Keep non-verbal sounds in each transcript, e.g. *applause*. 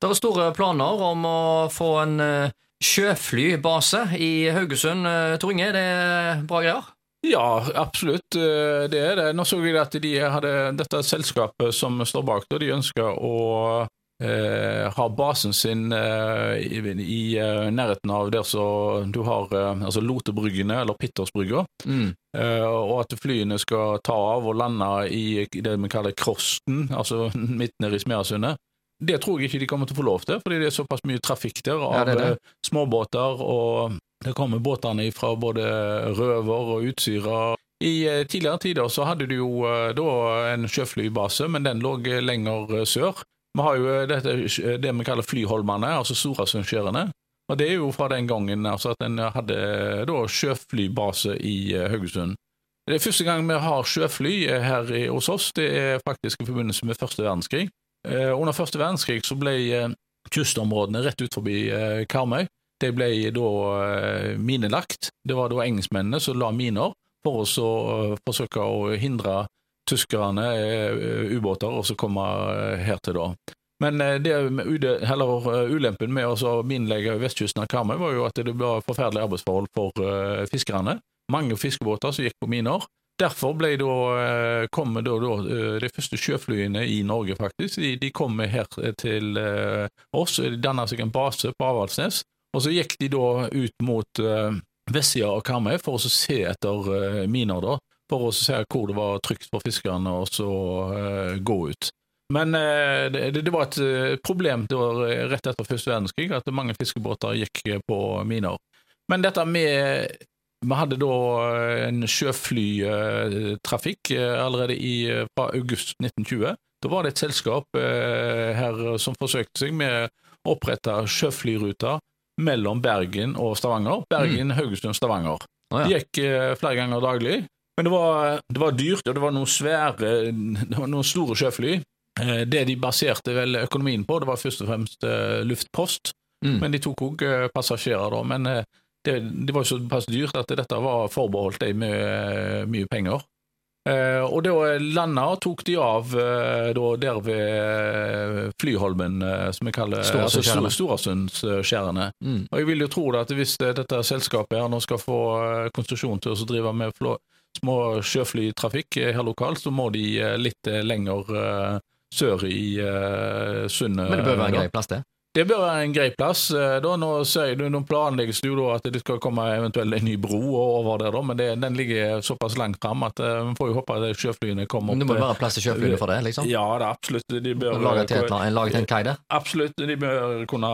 Det er store planer om å få en eh, sjøflybase i Haugesund. Eh, Tor Inge, det er bra greier? Ja, absolutt. eh, Det er det. Nå så jeg at de hadde dette selskapet som står bak, det, de ønsker å eh, ha basen sin eh, i, i nærheten av der så du har eh, altså Lotebryggene, eller Pittersbrygga, Mm. eh, og at flyene skal ta av og lande i det vi kaller Krosten, altså midt nede i Smeasundet. Det tror jeg ikke de kommer til å få lov til, fordi det er såpass mye trafikk der av Ja, det det. eh, småbåter, og det kommer båtene fra både Røver og Utsira. I eh, tidligere tider så hadde du jo eh, da en sjøflybase, men den lå lenger sør. Vi har jo dette, det vi kaller Flyholmene, altså Sorasundskjærene. Og det er jo fra den gangen altså at en hadde da sjøflybase i Haugesund. Det er første gang vi har sjøfly her hos oss, det er faktisk i forbindelse med første verdenskrig. Eh, under første verdenskrig så ble eh, kystområdene rett ut forbi eh, Karmøy, det ble da minelagt. Det var da engelskmennene som la miner for å forsøke å hindre tyskerne, ubåter, og så komme eh, her til da. Men det ulempen med å minelegge vestkysten av Karmøy var jo at det var forferdelige arbeidsforhold for fiskerne. Mange fiskebåter som gikk på miner. Derfor ble da, eh, kom da, da eh, de første sjøflyene i Norge, faktisk. De, de kom her til eh, oss, danna seg en base på Avaldsnes. Og så gikk de da ut mot uh, vestsida og Karmøy for å se etter miner, da. For å se hvor det var trygt for fiskerne å eh, gå ut. Men det, det var et eh, problem eh, rett etter første verdenskrig at mange fiskebåter gikk på miner. Men dette med Vi hadde da eh, en sjøflytrafikk eh, allerede i, eh, fra august 1920. Da var det et selskap her som forsøkte seg med å opprette sjøflyruter mellom Bergen og Stavanger. Bergen, Haugesund, Stavanger. Det ja. gikk eh, flere ganger daglig. Men det var, det var dyrt, og det var noen svære, det var noen store sjøfly. Det de baserte vel økonomien på, det var først og fremst luftpost, Mm. men de tok òg passasjerer, da. Men det, det var jo såpass dyrt at dette var forbeholdt dem med eh, mye penger. Eh, og da landa tok de av eh, da, der ved eh, Flyholmen, eh, som vi kaller altså, Storasundskjærene. Storasundskjærene. Mm. Og jeg vil jo tro det at hvis dette selskapet her nå skal få konsesjon til å drive med flå, små sjøflytrafikk her lokalt, så må de litt lenger sør i eh, sundet. Men det bør være en grei plass, det. Det bør være en grei plass. eh, Da, nå, du, nå planlegges det jo at det skal komme eventuelt en ny bro over der, da, men det, den ligger såpass langt fram at eh, vi får jo håpe at sjøflyene kommer Men opp. det må eh, være plass til sjøflyene for det, liksom? Ja, det er absolutt. De bør, Lage til, en lage til en kai der? absolutt, de bør kunne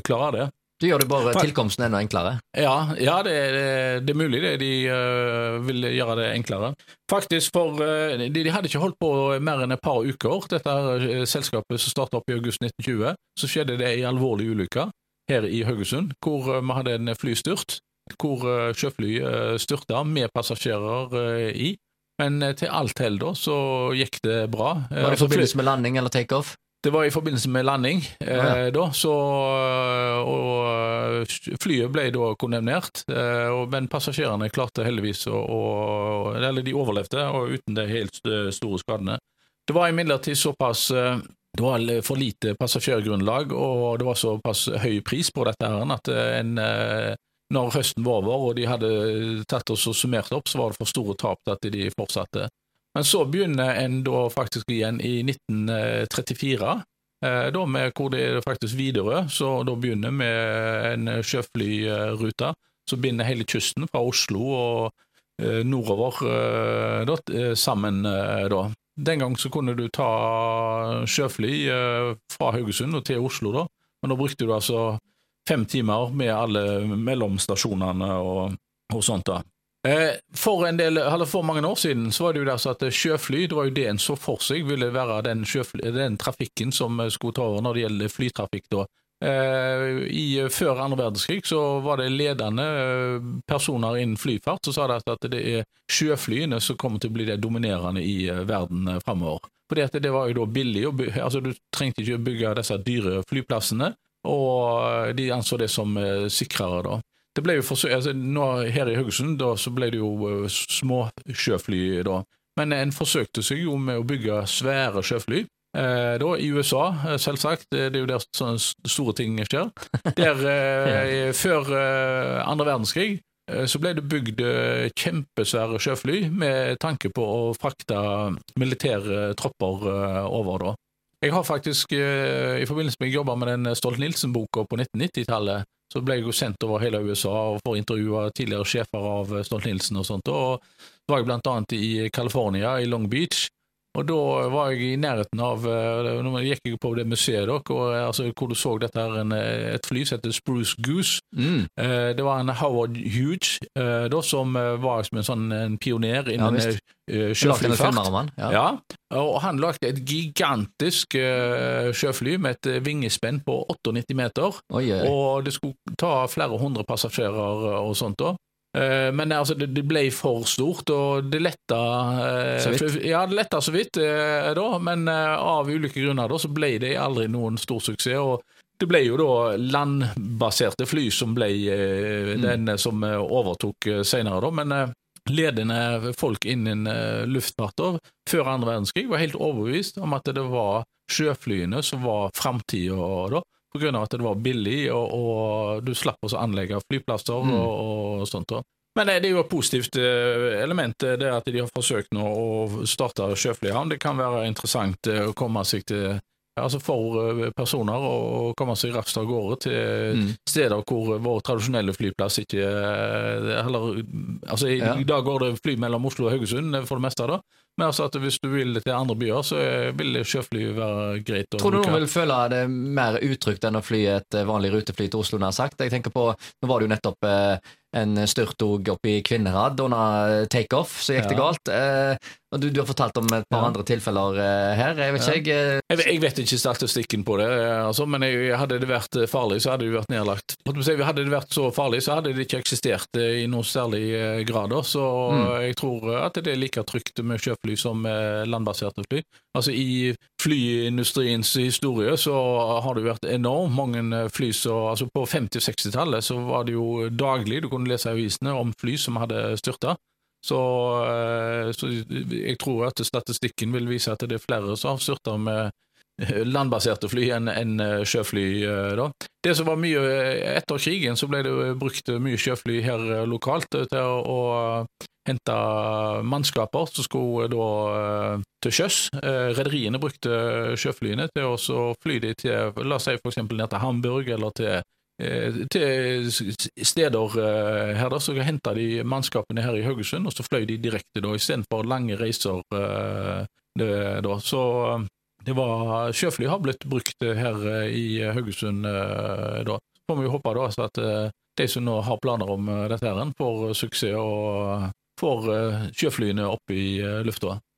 klare det. Du gjør det bare tilkomsten enda enklere. Ja, ja det, er- det er mulig det. De uh, vil gjøre det enklere. Faktisk, for uh, de, de hadde ikke holdt på mer enn et par uker, dette øh, selskapet som startet opp i august 1920. Så skjedde det en alvorlig ulykke her i Haugesund, hvor vi hadde en flystyrt. Hvor sjøfly styrta med passasjerer i. Men til alt hell da, så gikk det bra. Var det i altså, forbindelse med landing eller takeoff? Det var i forbindelse med landing, eh, Ja, da, så, og flyet ble da kondemnert, eh, og, men passasjerene klarte heldigvis å, å Eller de overlevde, og uten de helt store skadene. Det var imidlertid såpass eh, det var for lite passasjergrunnlag, og det var såpass høy pris på dette her, at en, eh, når høsten var over og de hadde tatt oss og summert opp, så var det for store tap til at de fortsatte. Men så begynner en da faktisk igjen i 1934, eh, da med hvor det er faktisk Widerøe, så da begynner med en sjøflyrute som binder hele kysten fra Oslo og eh, nordover eh, da, sammen da. Den gang så kunne du ta sjøfly fra Haugesund og til Oslo, da, men da brukte du altså fem timer med alle mellomstasjonene og, og sånt. da. Eh, For del, for mange år siden så var det jo der så at sjøfly det var jo det en så for seg ville være den, sjøfly, den trafikken som eh, skulle ta over når det gjelder flytrafikk. da. Eh, i, Før andre verdenskrig så var det ledende eh, personer innen flyfart som sa det at det er sjøflyene som kommer til å bli det dominerende i eh, verden eh, framover. Fordi at det var jo da billig, å by- altså du trengte ikke å bygge disse dyre flyplassene, og eh, de anså det som eh, sikrere da. Det ble jo forsøk, altså nå Her i Haugesund da, så ble det jo uh, små sjøfly da, men en forsøkte seg jo med å bygge svære sjøfly. da i USA, selvsagt. Det er jo der sånne store ting skjer. *laughs* Der, ja. Før andre verdenskrig så ble det bygd kjempesvære sjøfly med tanke på å frakte militære tropper over. da. Jeg har faktisk, i forbindelse med jeg jobba med den Stolt-Nielsen-boka på 1990-tallet, så ble jeg jo sendt over hele USA og for å intervjue tidligere sjefer av Stolt-Nielsen og sånt. Og så var jeg blant annet i California, i Long Beach. Og da var jeg i nærheten av eh, Nå gikk jeg på det museet da, og, eh, altså, hvor du så dette her, en, eh, et fly som heter Spruce Goose. Mm. Det var en Howard Hughes da, som var som en sånn en pioner innen ja, sjøflyfart. Ja. ja. Og han lagde et gigantisk uh, sjøfly med et vingespenn på 98 meter. Oi, oi. Og det skulle ta flere hundre passasjerer og sånt. da. Uh, men altså, det, ble for stort, og det letta uh, Så vidt? Ja, det letta så vidt, da, men av ulike grunner da, så ble det aldri noen stor suksess. og det ble jo da landbaserte fly som ble mm. den som overtok senere, da. Men ledende folk innen luftfart før andre verdenskrig var helt overbevist om at det var sjøflyene som var framtida da, av at det var billig, og, og du slapp å anlegge flyplasser mm. og, og, sånt. da. Men det er jo et positivt eh, element, det at de har forsøkt nå å starte sjøflyhavn. Det kan være interessant å komme seg til altså for eh, personer å komme seg raskt av gårde til mm. steder hvor vår tradisjonelle flyplass ikke heller, altså i, ja. i, dag går det fly mellom Oslo og Haugesund eh, for det meste, da. men altså at hvis du vil til andre byer, så vil sjøfly være greit. Tror du noen vil føle det mer utrygt enn å fly et vanlig rutefly til Oslo, nær sagt? Jeg tenker på, Nå var det jo nettopp eh, en styrtog opp i Kvinnherad under takeoff, så gikk det galt. Eh, og du, du, har fortalt om et par ja. andre tilfeller uh, her. Jeg vet, ikke, jeg, jeg, vet ikke statistikken på det, altså, men jeg, hadde det vært farlig, så hadde det vært nedlagt. Hadde det vært så farlig, så hadde det ikke eksistert i noen særlig grad. Så mm. jeg tror at det er like trygt med sjøfly som landbaserte fly. Altså I flyindustriens historie så har det vært enormt mange fly så altså På 50- og 60-tallet så var det jo daglig du kunne lese i avisene om fly som hadde styrta. Så, eh, så, jeg tror at statistikken vil vise at det er flere som har styrta med eh, landbaserte fly enn en eh, sjøfly. da. Det som var mye Etter krigen så ble det brukt mye sjøfly her lokalt til å, å hente mannskaper som skulle da til sjøs. Rederiene brukte sjøflyene til å fly de til la oss si eksempel ned til Hamburg eller til til steder eh, her, da, så henta de mannskapene her i Haugesund, og så fløy de direkte da, istedenfor lange reiser. Eh, det, da. Så det var Sjøfly har blitt brukt her i Haugesund da. Så får vi håpe da at de som nå har planer om dette, her, får suksess og får sjøflyene opp i lufta.